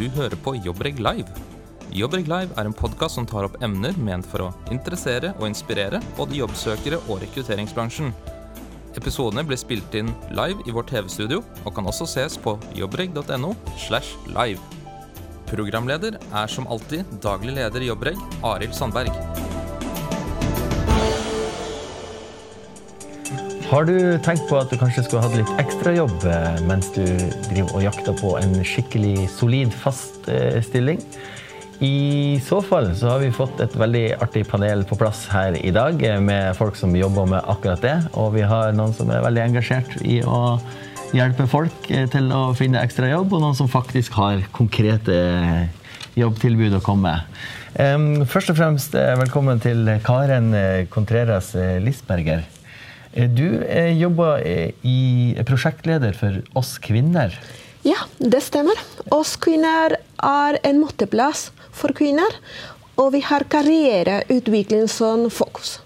Du hører på Jobbreg Live. Jobbreg Live er en podkast som tar opp emner ment for å interessere og inspirere både jobbsøkere og rekrutteringsbransjen. Episodene blir spilt inn live i vårt TV-studio og kan også ses på jobbreg.no. slash live. Programleder er som alltid daglig leder i Jobbreg, Arild Sandberg. Har du tenkt på at du kanskje skulle hatt litt ekstrajobb eh, mens du driver og jakter på en skikkelig solid, fast eh, stilling? I så fall så har vi fått et veldig artig panel på plass her i dag eh, med folk som jobber med akkurat det. Og vi har noen som er veldig engasjert i å hjelpe folk til å finne ekstrajobb, og noen som faktisk har konkrete jobbtilbud å komme med. Først og fremst velkommen til Karen Contreras Lisberger. Eh, du eh, jobber eh, i prosjektleder for Oss kvinner. Ja, det stemmer. Oss kvinner er en måteplass for kvinner. Og vi har karriereutvikling som fokus.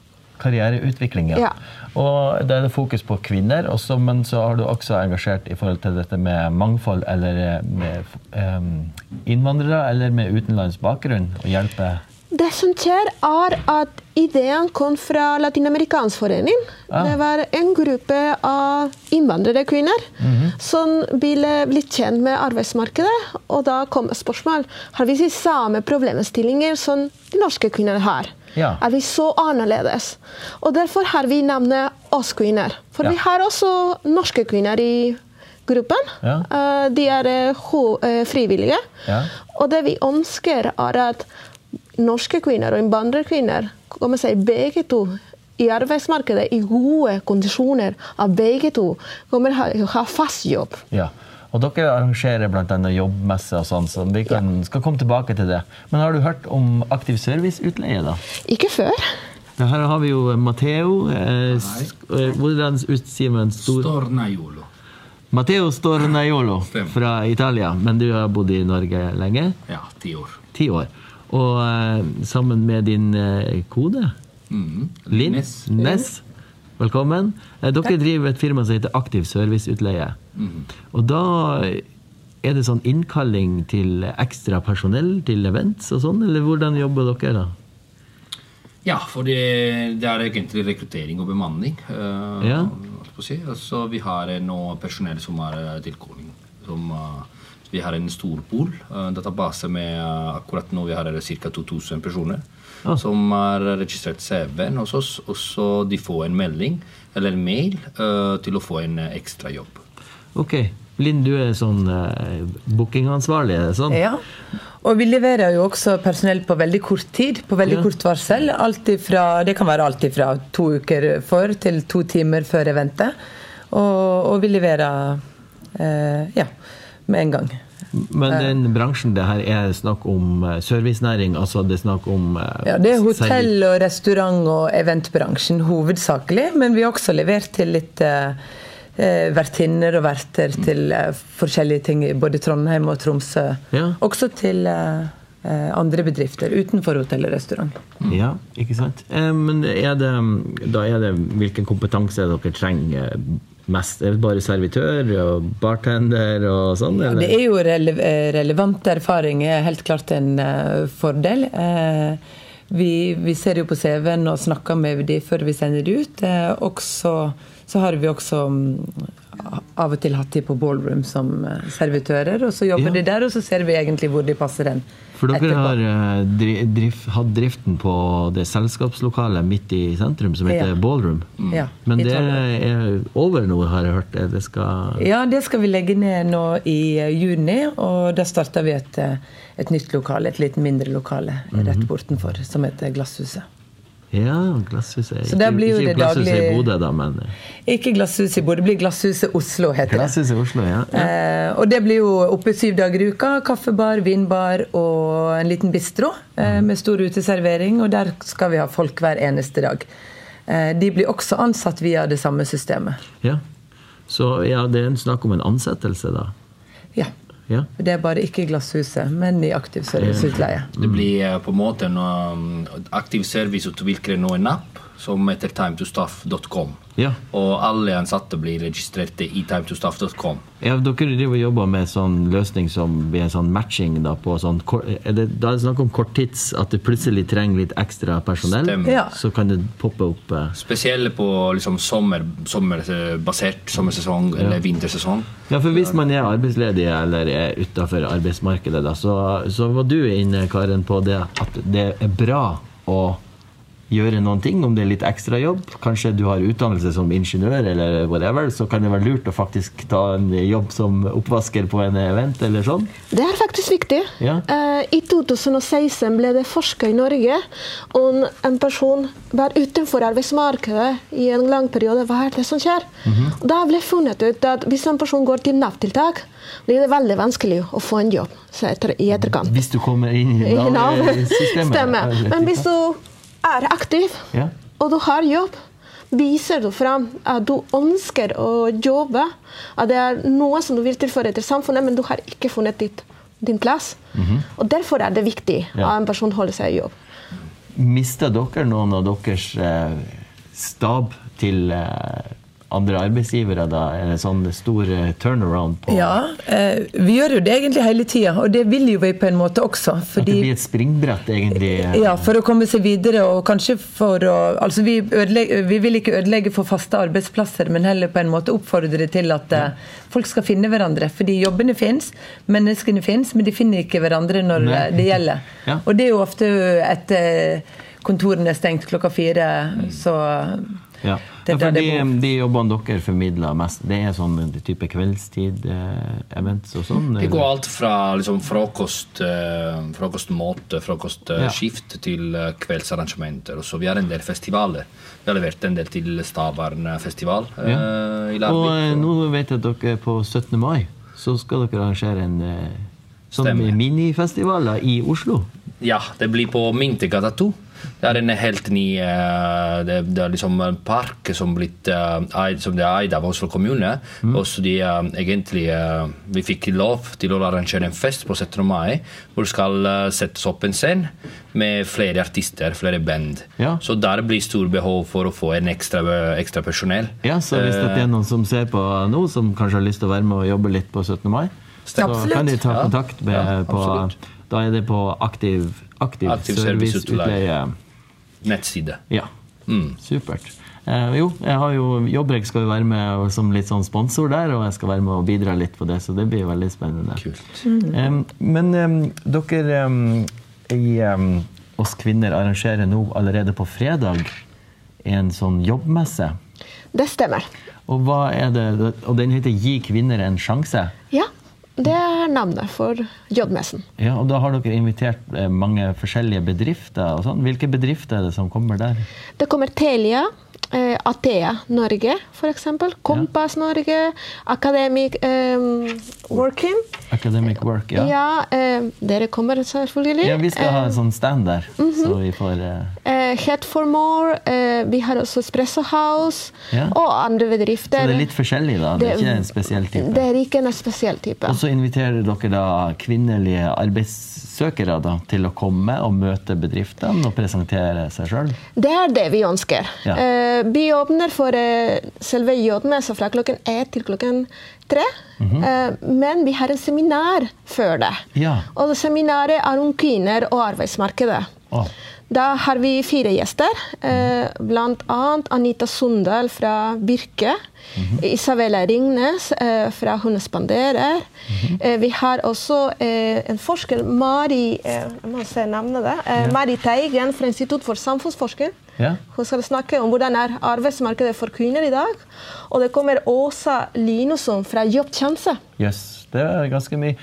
Karriereutvikling, ja. ja. Og det er det fokus på kvinner, også, men så har du også engasjert i forhold til dette med mangfold eller med um, innvandrere eller med utenlandsk bakgrunn. og hjelpe det som skjer, er at ideen kom fra Latinamerikansk forening. Ah. Det var en gruppe av innvandrerkvinner mm -hmm. som ville bli kjent med arbeidsmarkedet. Og da kom spørsmål har vi de samme problemstillinger som de norske kvinner har. Ja. Er vi så annerledes? Og derfor har vi navnet Oss kvinner. For ja. vi har også norske kvinner i gruppen. Ja. Eh, de er eh, eh, frivillige. Og det vi ønsker, er at norske kvinner og innvandrerkvinner kommer seg begge to i arbeidsmarkedet i gode kondisjoner. At begge to kommer til å ha fast jobb. Ja. Og dere arrangerer bl.a. jobbmesse og sånn, så vi kan, ja. skal komme tilbake til det. Men har du hørt om aktiv serviceutleie, da? Ikke før. Her har vi jo Matteo. Eh, eh hvordan sier man stor... Stornaiolo. Matteo Stornaiolo fra Italia. Men du har bodd i Norge lenge? Ja, ti år. Ti år. Og uh, sammen med din uh, kode, mm. Linn Ness. Velkommen. Uh, dere Takk. driver et firma som heter Aktiv serviceutleie. Mm. Og da er det sånn innkalling til ekstra personell til events og sånn, eller hvordan jobber dere da? Ja, for det, det er egentlig rekruttering og bemanning. ja. Si. Altså, vi har nå personell som er tilkalling. Som vi har en stor pool, uh, database med uh, akkurat nå vi har ca. 2000 personer ah. som har registrert CV-en hos oss. Og så de får en melding eller en mail uh, til å få en ekstra jobb. Ok. Linn, du er sånn bookingansvarlig? Sånn? Ja. Og vi leverer jo også personell på veldig kort tid, på veldig ja. kort varsel. Fra, det kan være alt fra to uker for til to timer før eventet. Og, og vi leverer eh, ja, med en gang. Men den bransjen det her er snakk om eh, servicenæring? altså Det er snakk om eh, Ja, det er hotell og restaurant og eventbransjen hovedsakelig. Men vi har også levert til litt eh, eh vertinner og verter til eh, forskjellige ting i både Trondheim og Tromsø. Ja. Også til eh, andre bedrifter utenfor hotell og restaurant. Ja, ikke sant. men er det, da er det hvilken kompetanse dere trenger mest? Bare servitør og bartender og sånn? Ja, det er jo rele relevant erfaring er helt klart en uh, fordel. Uh, vi, vi, ser jo på CV-en og snakker med de før vi sender det ut. Uh, også, så har vi også um, av og til hatt de på ballroom som servitører, og så jobber ja. de der, og så ser vi egentlig hvor de passer den. For dere etterpå. har eh, drift, hatt driften på det selskapslokalet midt i sentrum som heter ja. Ballroom. Mm. Ja, Men det er over nå, har jeg hørt? Det skal ja, det skal vi legge ned nå i eh, juni. Og da starter vi et, eh, et nytt lokale, et litt mindre lokale rett mhm. bortenfor, som heter Glasshuset. Ja, Glasshuset. Så ikke, ikke Glasshuset daglig... i Bodø, da, men Ikke Glasshuset i Bodø, det blir Glasshuset Oslo, heter Glasshuset Oslo, ja. ja. Eh, og det blir jo oppe syv dager i uka. Kaffebar, vinbar og en liten bistro eh, mm. med stor uteservering. Og der skal vi ha folk hver eneste dag. Eh, de blir også ansatt via det samme systemet. Ja, Så ja, det er en snakk om en ansettelse, da? Ja. Det er bare ikke i Glasshuset, men i aktiv serviceutleie. Det blir eh, på en måte en um, aktiv service utvikler nå en app som heter timetostaff.com. Ja. Og alle ansatte blir registrerte i timetostaff.com. Ja, dere driver jobber med sånn løsning som blir en sånn matching da, på sånn er det, Da er det snakk om korttids, at du plutselig trenger litt ekstra personell. Stemmer. Ja. Så kan det poppe opp eh, Spesielt på liksom, sommer, sommerbasert sommersesong eller vintersesong. Ja, for hvis man er arbeidsledig eller er utafor arbeidsmarkedet, da, så, så var du inne, Karen, på det at det er bra å gjøre noen ting, om det er litt ekstra jobb. Kanskje du har utdannelse som ingeniør eller whatever, så kan det være lurt å faktisk ta en jobb som oppvasker på en event eller sånn. Det er faktisk viktig. Ja. Eh, I 2016 ble det forsket i Norge om en person var utenfor arbeidsmarkedet i en lang periode. Hva er det som skjer? Da ble funnet ut at hvis en person går til Nav-tiltak, blir det veldig vanskelig å få en jobb så etter, i etterkant. Hvis du kommer inn i I Nav. Nav-systemet. Stemmer. Men hvis du er aktiv, Ja. og du har jobb, viser du fram at du ønsker å jobbe, at det er noe som du vil tilføre til samfunnet, men du har ikke funnet ditt, din plass. Og Derfor er det viktig Ja. at en person holder seg i jobb. Mista dere noen av deres eh, stab til eh, andre arbeidsgivere, da? En sånn stor eh, turnaround på Ja, eh, vi gjør jo det egentlig hele tida, og det vil jo vi på en måte også. At det blir et springbrett, egentlig? eh, Ja, for å komme seg videre og kanskje for å Altså, vi, ødelegge, vi vil ikke ødelegge for faste arbeidsplasser, men heller på en måte oppfordre til at ja. folk skal finne hverandre. Fordi jobbene fins, menneskene fins, men de finner ikke hverandre når Nei. det gjelder. Ja. Og det er jo ofte etter kontorene er stengt klokka fire, så Ja. Det ja, for der det de, de jobbene dere formidler mest, det er sånn type kveldstid-events og sånn? Det går alt fra liksom, frokost, eh, frokostmåte, frokostskift til eh, kveldsarrangementer. Og så vi har en del festivaler. Vi har levert en del til Stavern festival eh, i Og Larvik. nå vet jeg at dere på 17. mai så skal dere arrangere en eh, sånn minifestival i Oslo. Ja, det blir på Mintergata 2. Det er en helt ny eh, det, det er liksom en park som, blitt, eh, eid, som det er eid av Oslo kommune. Og så de eh, egentlig Vi fikk lov til å arrangere en fest på 17. mai hvor det skal settes opp en scene med flere artister, flere band. Ja. Så der blir stor behov for å få en ekstra, ekstra personell. Ja, så hvis det er noen som ser på nå, som kanskje har lyst til å være med og jobbe litt på 17. mai, så Absolutt. kan de ta kontakt med Ja, på. Da er det på aktiv, aktiv, Aktiv serviceutleie. nettside. Ja. Mm. Supert. Eh, jo, jeg har jo Jobbrek skal jo være med som litt sånn sponsor der, og jeg skal være med og bidra litt på det, så det blir veldig spennende. Kult. Em, men eh, dere i Oss kvinner arrangerer nå allerede på fredag en sånn jobbmesse. Det stemmer. Og, hva er det, og den heter Gi kvinner en sjanse. Ja, det er navnet for Jodmessen. Ja, og da har dere invitert eh, mange forskjellige bedrifter. og sånn. Hvilke bedrifter er det som kommer der? Det kommer Telia, eh, Athea Norge f.eks., Kompass Norge, Academic eh, Working. Academic Work, ja. Ja, eh, dere kommer selvfølgelig. Ja, vi skal ha en sånn stand der, Mhm. så vi får eh, Eh, Head for More. Eh, vi har også Espresso House Ja. og andre bedrifter. Så det er litt forskjellig, da? Det er ikke en spesiell type? Det er ikke en spesiell type. Og så inviterer dere da kvinnelige arbeidssøkere da, til å komme og møte bedriftene og presentere seg sjøl? Det er det vi ønsker. Ja. Eh, vi åpner for eh, selve jobbmessa fra klokken ett til klokken tre. Mhm. eh, men vi har en seminar før det. Ja. Og det seminaret er om kvinner og arbeidsmarkedet. Å. Da har vi fire gjester, eh, bl.a. Anita Sundal fra Birke. Isabella Ringnes eh, fra Hun spanderer. eh, vi har også eh, en forsker, Mari eh, Jeg må se navnet der. Eh, Mari Teigen fra Institutt for samfunnsforskning. Ja. Hun skal snakke om hvordan er arbeidsmarkedet for kvinner i dag. Og det kommer Åsa Linusson fra Jobbsjanse. Yes. det er ganske mye.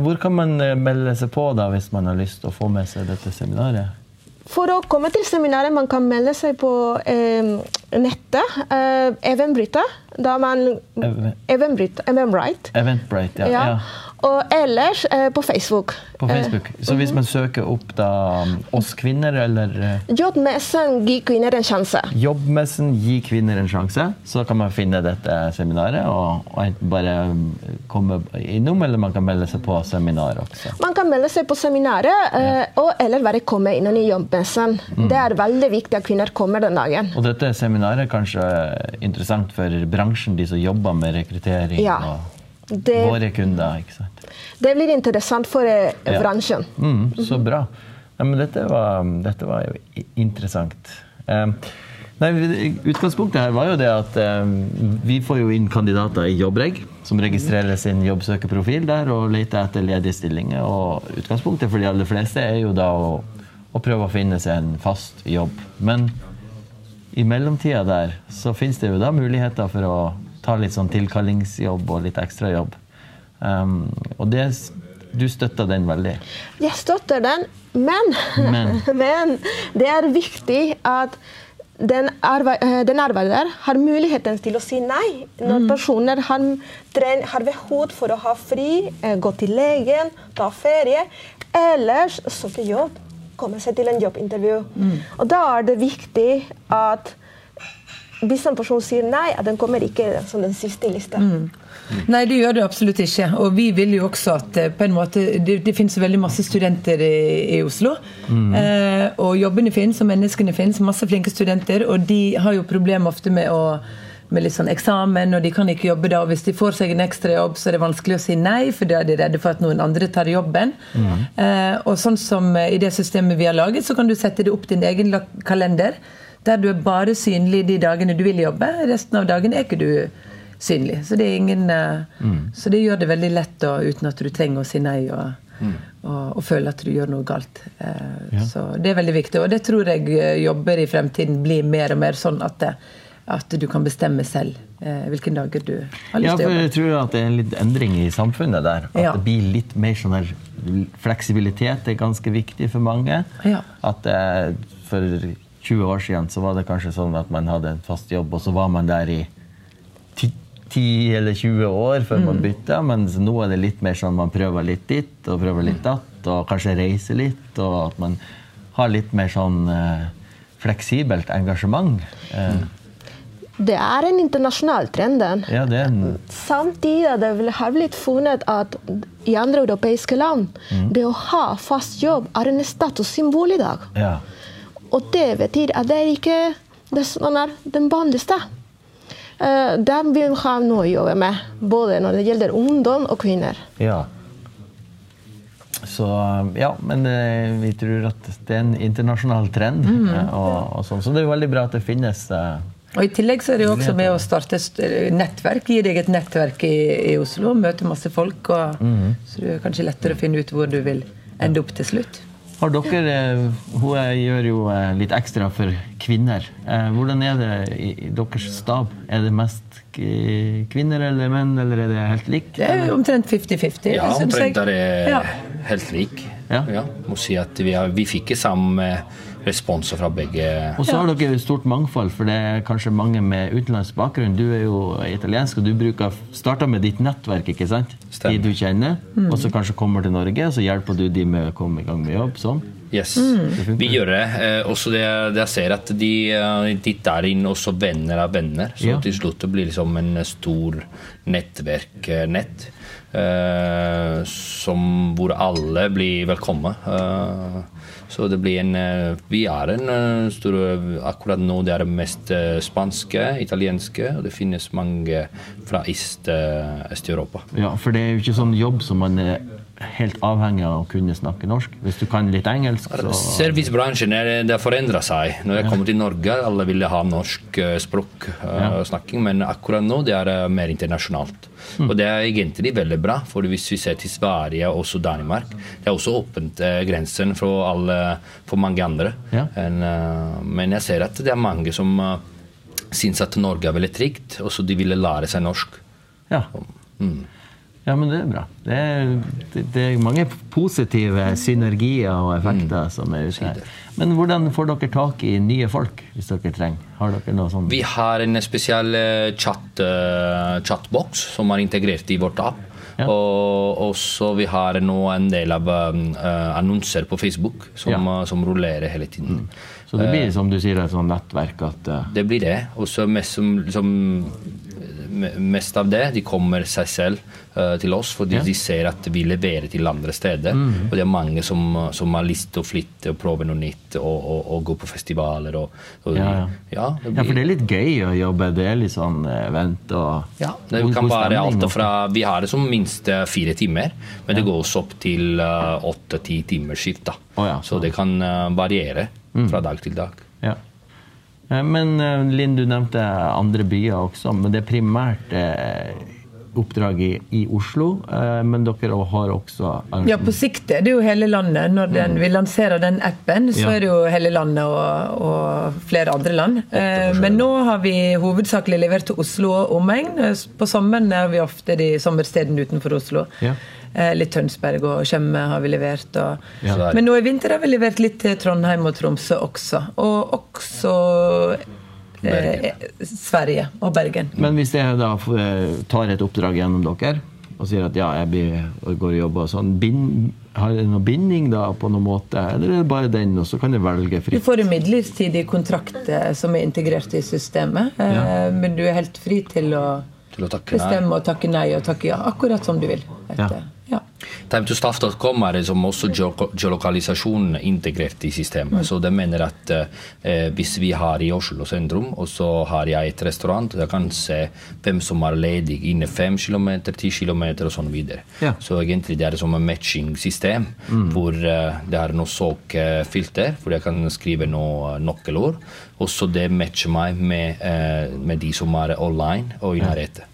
Hvor kan man melde seg på da, hvis man har lyst til å få med seg dette seminaret? For å komme til seminaret man kan melde seg på eh, nettet. Eh, Eventbrite. Da man Ev- Eventbrite. Eventbrite. Eventbrite, ja. ja. Og ellers eh, på Facebook. På Facebook. Så hvis man søker opp da um, oss kvinner, eller eh, Jobbmessen gir kvinner en sjanse. Jobbmessen Gi kvinner en sjanse, så kan man finne dette seminaret og, og enten bare um, komme innom, eller man kan melde seg på seminar også. Man kan melde seg på seminaret, eh, og eller bare komme innom i jobbmessen. Det er veldig viktig at kvinner kommer den dagen. Og dette seminaret er kanskje interessant for bransjen, de som jobber med rekruttering Ja. og Det, våre kunder, ikke sant? det blir interessant for eh, Ja. bransjen. Mm, så bra. Ja, men dette var, dette var interessant. Um, nei, utgangspunktet her var jo det at eh, vi får jo inn kandidater i Jobbreg, som registrerer sin jobbsøkerprofil der og leter etter ledige stillinger. Og utgangspunktet for de aller fleste er jo da å, å prøve å finne seg en fast jobb. Men i mellomtida der så finnes det jo da muligheter for å ta litt sånn tilkallingsjobb og litt ekstrajobb. Um, og det, du støtter den veldig. Jeg støtter den, men, Men. men det er viktig at den, arbe eh, den arbeider har muligheten til å si nei når personer har, har behov for å ha fri, eh, gå til legen, ta ferie, eller søke jobb, komme seg til en jobbintervju. Og da er det viktig at hvis en person sier nei, at den kommer ikke som den siste i lista. Nei, det gjør det absolutt ikke. Og vi vil jo også at eh, på en måte, det, det finnes veldig masse studenter i, i Oslo. Eh, og jobbene finnes, og menneskene finnes. Masse flinke studenter. Og de har jo problemer ofte med å med litt sånn eksamen, og de kan ikke jobbe da. Og hvis de får seg en ekstra jobb, så er det vanskelig å si nei, for da er de redde for at noen andre tar jobben. Eh, og sånn som eh, i det systemet vi har laget, så kan du sette det opp din egen kalender. Der du er bare synlig de dagene du vil jobbe. Resten av dagen er ikke du synlig. Så det, ingen, mm. så det gjør det veldig lett da, uten at du trenger å si nei og, og, og føle at du gjør noe galt. Ja. Så det er veldig viktig. Og det tror jeg eh, jobber i fremtiden blir mer og mer sånn at, det, at du kan bestemme selv eh, hvilke dager du har lyst til å jobbe. jeg tror at det er en litt endring i samfunnet der. At Ja. det blir litt mer sånn der Fleksibilitet er ganske viktig for mange. Ja. At eh, for 20 år siden så var det kanskje sånn at man hadde en fast jobb, og så var man der i 10 10 eller 20 år før Mm. man bytta, mens nå er det litt mer sånn man prøver litt dit og prøver litt datt, og kanskje reiser litt, og at man har litt mer sånn eh, fleksibelt engasjement. Eh, Det er en internasjonal trend. ja, det en Samtidig det har blitt funnet at i andre europeiske land det å ha fast jobb er en statussymbol i dag. Ja. Og det betyr at det er ikke det som er den vanligste. Uh, det vil vi ha noe å jobbe med, både når det gjelder ungdom og kvinner. Ja. Så ja, men uh, vi tror at det er en internasjonal trend. eh, og, og sånn. Så det er jo veldig bra at det finnes eh, Og I tillegg så er det jo også med å starte st- nettverk. Gi deg et nettverk i, i Oslo, møte masse folk. Og, Så det er kanskje lettere å finne ut hvor du vil ende opp til slutt. Har dere eh, Hun gjør jo eh, litt ekstra for kvinner. Eh, Hvordan er det i, deres stab? Er det mest kvinner eller menn, eller er det helt likt? Det er jo omtrent 50-50. Ja, omtrent er det helt lik. Ja. Må si at vi, har, vi fikk samme responser fra begge. Og så har dere stort mangfold, for det er kanskje mange med utenlandsk bakgrunn. Du er jo italiensk, og du bruker starta med ditt nettverk, ikke sant? Stemmer. De du kjenner. Og så kanskje kommer til Norge, og så hjelper du de med å komme i gang med jobb. Sånn. Yes, mm. vi gjør det. Eh, også det, det jeg ser at de, eh, de der inn også venner av venner. Så Ja. til slutt det blir liksom en stor nettverknett. Eh, som, hvor alle blir velkomne. Eh, så det blir en eh, Vi er en eh, stor Akkurat nå det er det mest spanske, italienske, og det finnes mange fra Øst- Øst-Europa. Ja, for det er jo ikke sånn jobb som man helt avhengig av å kunne snakke norsk. Hvis du kan litt engelsk, så Servicebransjen er- det har forandra seg. Når jeg kom til Norge, alle ville ha norsk språksnakking, språk eh, snakking, men akkurat nå det er eh, mer internasjonalt. Og det er egentlig veldig bra, for hvis vi ser til Sverige og også Danmark, det er også åpent eh, grensen for, alle, for mange andre. Ja. En, eh, men jeg ser at det er mange som syns at Norge er veldig trygt, og så de ville lære seg norsk. ja. Ja, men det er bra. Det er, det, er mange positive synergier og effekter som er ute her. Men hvordan får dere tak i nye folk, hvis dere trenger? Har dere noe sånt? Vi har en spesiell eh, chat, eh, chatbox som er integrert i vårt app. Ja. Og også vi har nå en del av eh, annonser på Facebook som, Ja. som rullerer hele tiden. Så det blir som du sier, et sånt nettverk at uh... Det blir det. Og så mest, som, me- mest av det, de kommer seg selv uh, til oss fordi Ja. de ser at vi leverer til andre steder. Mm. Og det er mange som, som har lyst til å flytte og prøve noe nytt og, og, og gå på festivaler. Og, Ja, ja. det Ja, for det er litt gøy å jobbe. Det er litt sånn eh, event og Ja, det kan være alt fra Vi har det som minst eh, fire timer, men det går også opp til åtte-ti timers skift. da. Oh, ja, så det kan uh, variere fra dag til dag. Ja. Eh, Men eh, Linn, du nevnte andre byer også, men det er primært eh, oppdrag i, i Oslo. Men dere har også Ja, på sikt er det jo hele landet. Når den, vi lanserer den appen, så Mm. Ja. er det jo hele landet og, og flere andre land. Men nå har vi hovedsakelig levert til Oslo og omegn. På sommeren er vi ofte de sommerstedene utenfor Oslo. Ja. Eh, litt Tønsberg og Tjøme har vi levert. Og, Ja. Men nå i vinter har vi levert litt til Trondheim og Tromsø også. Og også eh, Sverige og Bergen. Men hvis jeg da eh, tar et oppdrag gjennom dere og sier at ja, jeg blir, og går og jobber sånn, bind, har det noe binding da på noen måte, eller er det bare den, og så kan jeg velge fritt? Du får en midlertidig kontrakt eh, som er integrert i systemet, eh, Ja. men du er helt fri til å Til å bestemme og takke nei og takke ja, akkurat som du vil. Etter. Ja. Time2staff.com er liksom også geo- geolokalisasjon integrert i systemet. Så det mener at eh, hvis vi har i Oslo sentrum, og så har jeg et restaurant, jeg kan se hvem som er ledig inne 5 km, 10 km og sånn videre. Ja. Så egentlig det er som et matching-system, hvor eh, det er noe søkefilter, hvor jeg kan skrive noe nøkkelord, og så det matcher meg med, eh, med de som er online og i nærheten.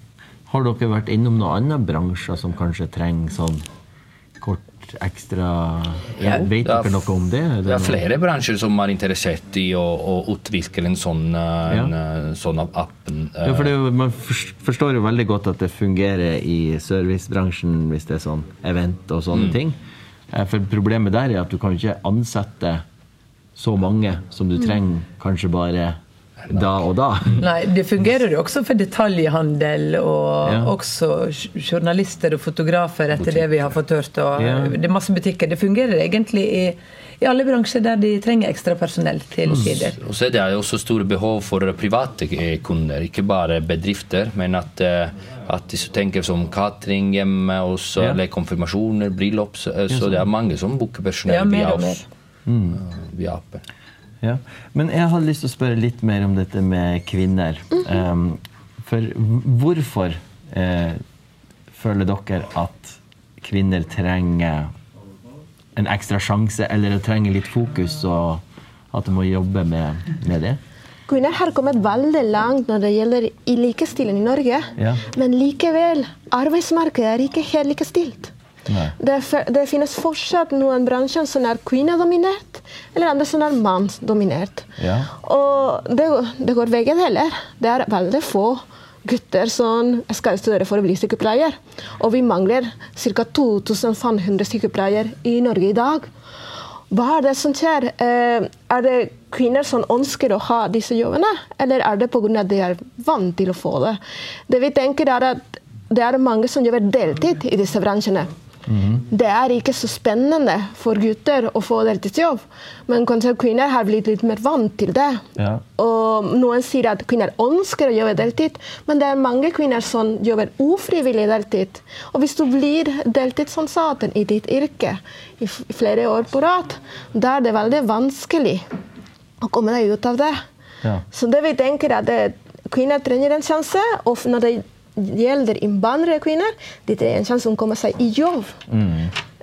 Har dere vært innom noen andre bransjer som kanskje trenger sånn ekstra Ja. Vet er dere noe om det? Det er flere bransjer som er interessert i å, å utvikle en sånn, eh, Ja. en, eh, sånn appen. eh, Ja, for det, Man forstår jo veldig godt at det fungerer i servicebransjen hvis det er sånn event og sånne ting. Eh, For problemet der er at du kan ikke ansette så mange som du trenger kanskje bare da og da. Nei, det fungerer jo også for detaljhandel og Ja. også journalister og fotografer, etter det vi har fått hørt. Ja. Det er masse butikker. Det fungerer egentlig i, i alle bransjer der de trenger ekstra personell til tider. Og så er det også store behov for private eh, kunder, ikke bare bedrifter. Men at, eh, at hvis du tenker som catering hjemme, også, Ja. eller konfirmasjoner, bryllup, så, eh, så det er mange som booker personell via oss. eh, Via appen. Ja. Men jeg hadde lyst til å spørre litt mer om dette med kvinner. Um, for hvorfor eh, føler dere at kvinner trenger en ekstra sjanse, eller trenger litt fokus, og at de må jobbe med, med det? Kvinner har kommet veldig langt når det gjelder likestilling i Norge. Ja. Men likevel, arbeidsmarkedet er ikke helt likestilt. Det, det finnes fortsatt noen bransjer som er kvinnedominert, eller andre som er mannsdominert. Ja. Og det, det går begge deler. Det er veldig få gutter som skal studere for å bli sykepleier. Og vi mangler ca. 2500 sykepleiere i Norge i dag. Hva er det som skjer? Eh, Er det kvinner som ønsker å ha disse jobbene, eller er det pga. at de er vant til å få det? Det vi tenker er at det er mange som jobber deltid i disse bransjene. Det er ikke så spennende for gutter å få deltidsjobb, men kanskje kvinner har blitt litt mer vant til det. Ja. Og noen sier at kvinner ønsker å jobbe deltid, men det er mange kvinner som jobber ufrivillig deltid. Og hvis du blir deltidsansatt i ditt yrke i flere år på rad, da er det veldig vanskelig å komme deg ut av det. Ja. Så det vi tenker er at eh, kvinner trenger en sjanse, og når det gjelder innvandrerkvinner, de trenger en sjanse å komme seg i jobb.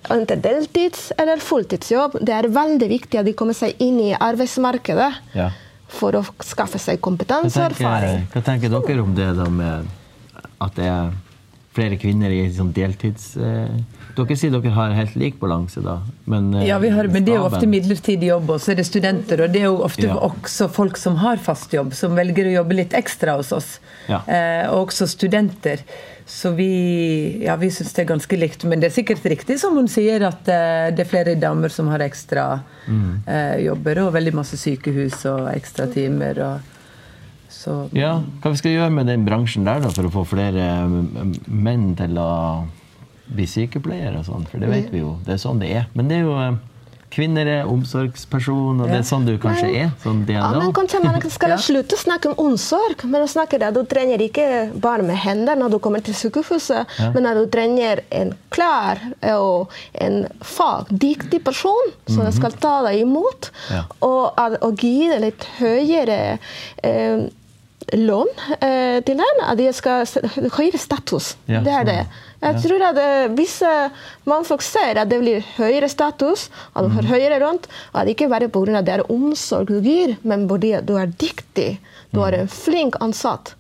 Enten deltids- eller fulltidsjobb. Det er veldig viktig at de kommer seg inn i arbeidsmarkedet Ja. for å skaffe seg kompetanse og erfaring. hva tenker dere om det da med at det er flere kvinner i sånn deltids... Eh, dere sier dere har helt lik balanse, da. Men, eh, Ja, vi har, men det er jo ofte midlertidig jobb, og så er det studenter. Og det er jo ofte Ja. også folk som har fast jobb, som velger å jobbe litt ekstra hos oss. Ja. Eh, og også studenter. Så vi, ja, vi syns det er ganske likt. Men det er sikkert riktig som hun sier, at eh, det er flere damer som har ekstra Mm. eh, jobber, og veldig masse sykehus og ekstra timer. Og, så Ja, Hva vi skal gjøre med den bransjen der da, for å få flere m- menn til å bli sykepleier og sånn, for det vet vi jo. Det er sånn det er. Men det er jo eh, Kvinner er omsorgsperson, og det er sånn du kanskje er? Sånn Ja, men kanskje man skal slutte å snakke om omsorg. Men å snakke det, Du trenger ikke bare med hender når du kommer til sykehuset, men når du trenger en klar og en fagdyktig person som skal ta deg imot, Ja. og, og gi deg litt høyere eh, lån eh, til den. At de skal høyere status. Ja, det er det. Jeg tror at eh, Hvis eh, mannfolk ser at det blir høyere status, at du har får høyere rundt, at det ikke bare pga. det er omsorg du gir, men fordi du er dyktig, du Mhm. er en flink ansatt,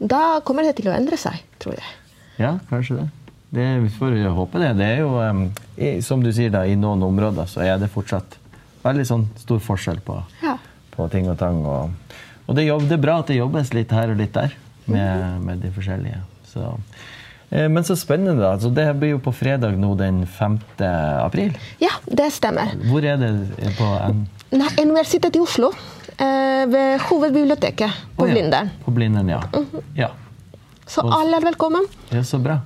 da kommer det til å endre seg, tror jeg. Ja, kanskje det. det vi får håpe det. Det er jo, um, i, som du sier, da, i noen områder så er det fortsatt veldig sånn stor forskjell på, Ja. på ting og tang. Og, og det, jobb, det er bra at det jobbes litt her og litt der med, med de forskjellige. Så. Eh, Men så spennende, da. Så det blir jo på fredag nå den 5. april. Ja, det stemmer. Hvor er det på N? Nei, Universitetet i Oslo, eh, ved hovedbiblioteket på oh, ja. Blindern. På Blindern, ja. ja. Så alle er velkommen. Ja, så bra.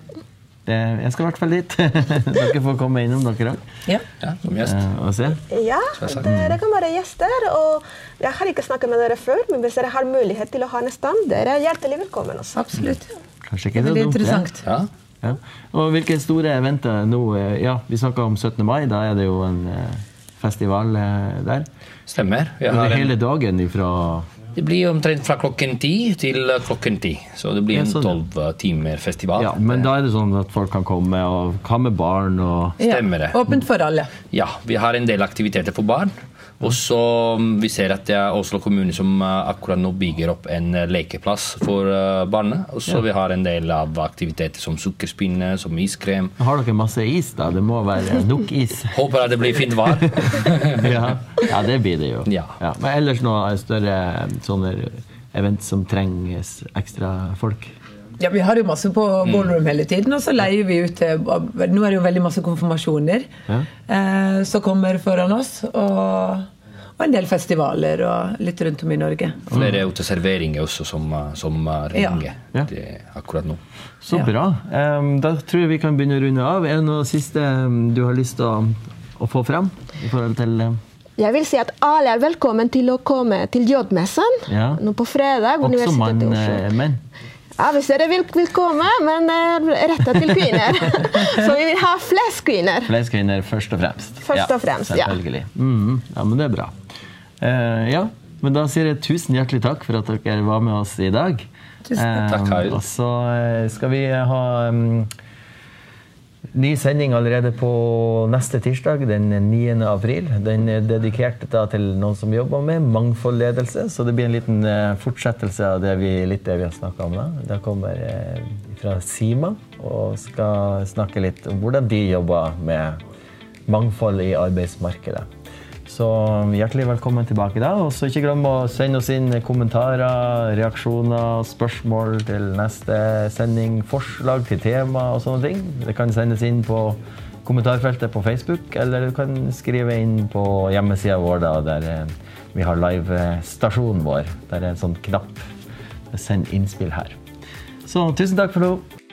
Det, jeg skal i hvert fall dit. dere får komme innom, dere òg, Ja. Ja, som gjest. og se. Ja, dere kan være gjester. Og jeg har ikke snakket med dere før, men hvis dere har mulighet til å ha en stand, dere er hjertelig velkommen også. Absolutt. Kanskje ikke Det er dumt, det. interessant. Ja. Ja. Og hvilke store eventer nå eh, Ja, vi snakka om 17. mai. Da er det jo en eh, festival eh, der. Stemmer. Vi har en, hele dagen ifra det blir omtrent fra klokken ti til klokken ti. Så det blir en sånn, ja. tolv timer festival. Ja, men da er det sånn at folk kan komme, og hva med barn og Stemmer det. Åpent for alle. Ja, vi har en del aktiviteter for barn. Og så mm, vi ser at det er Oslo kommune som eh, akkurat nå bygger opp en eh, lekeplass for eh, barna. Og så vi har en del av aktiviteter som sukkerspinne, som iskrem. Har dere masse is, da? Det må være nok is. Håper at det blir fint vær. ja. ja, det blir det jo. Ja. Men ellers noe større sånne event som trengs ekstra folk? Ja, Vi har jo masse på ballroom hele tiden, og så leier vi ut til Nå er det jo veldig masse konfirmasjoner Ja. eh, som kommer foran oss. Og, og en del festivaler og litt rundt om i Norge. Flere uteserveringer også som, eh, som eh, Ja. ringer Ja. Det, akkurat nå. Så Ja. bra. Da tror jeg vi kan begynne å runde av. Er det noe siste du har lyst til å, å få frem? I forhold til Jeg vil si at alle er velkommen til å komme til J-messen Ja. nå på fredag. også mann, eh, menn? Ja, hvis dere vil, vil komme, men eh, retta til kvinner. Så vi vil ha flest kvinner. Flest kvinner først og fremst. Først og fremst, ja. Selvfølgelig. Mhm. ja, men det er bra. Uh, ja, men da sier jeg tusen hjertelig takk for at dere var med oss i dag. Tusen takk, Harald. Og så eh, skal vi ha em, ny sending allerede på neste tirsdag, den 9. april. Den er dedikert til noen som jobber med mangfoldledelse, så det blir en liten eh, fortsettelse av det vi, litt det vi har snakka om da. Det kommer eh, fra Sima og skal snakke litt om hvordan de jobber med mangfold i arbeidsmarkedet. Så hjertelig velkommen tilbake da. Og så ikke glem å sende oss inn kommentarer, reaksjoner, spørsmål til neste sending, forslag til tema og sånne ting. Det kan sendes inn på kommentarfeltet på Facebook, eller du kan skrive inn på hjemmesida vår da, der eh, vi har livestasjonen vår. Der er en sånn knapp. Send innspill her. Så tusen takk for nå.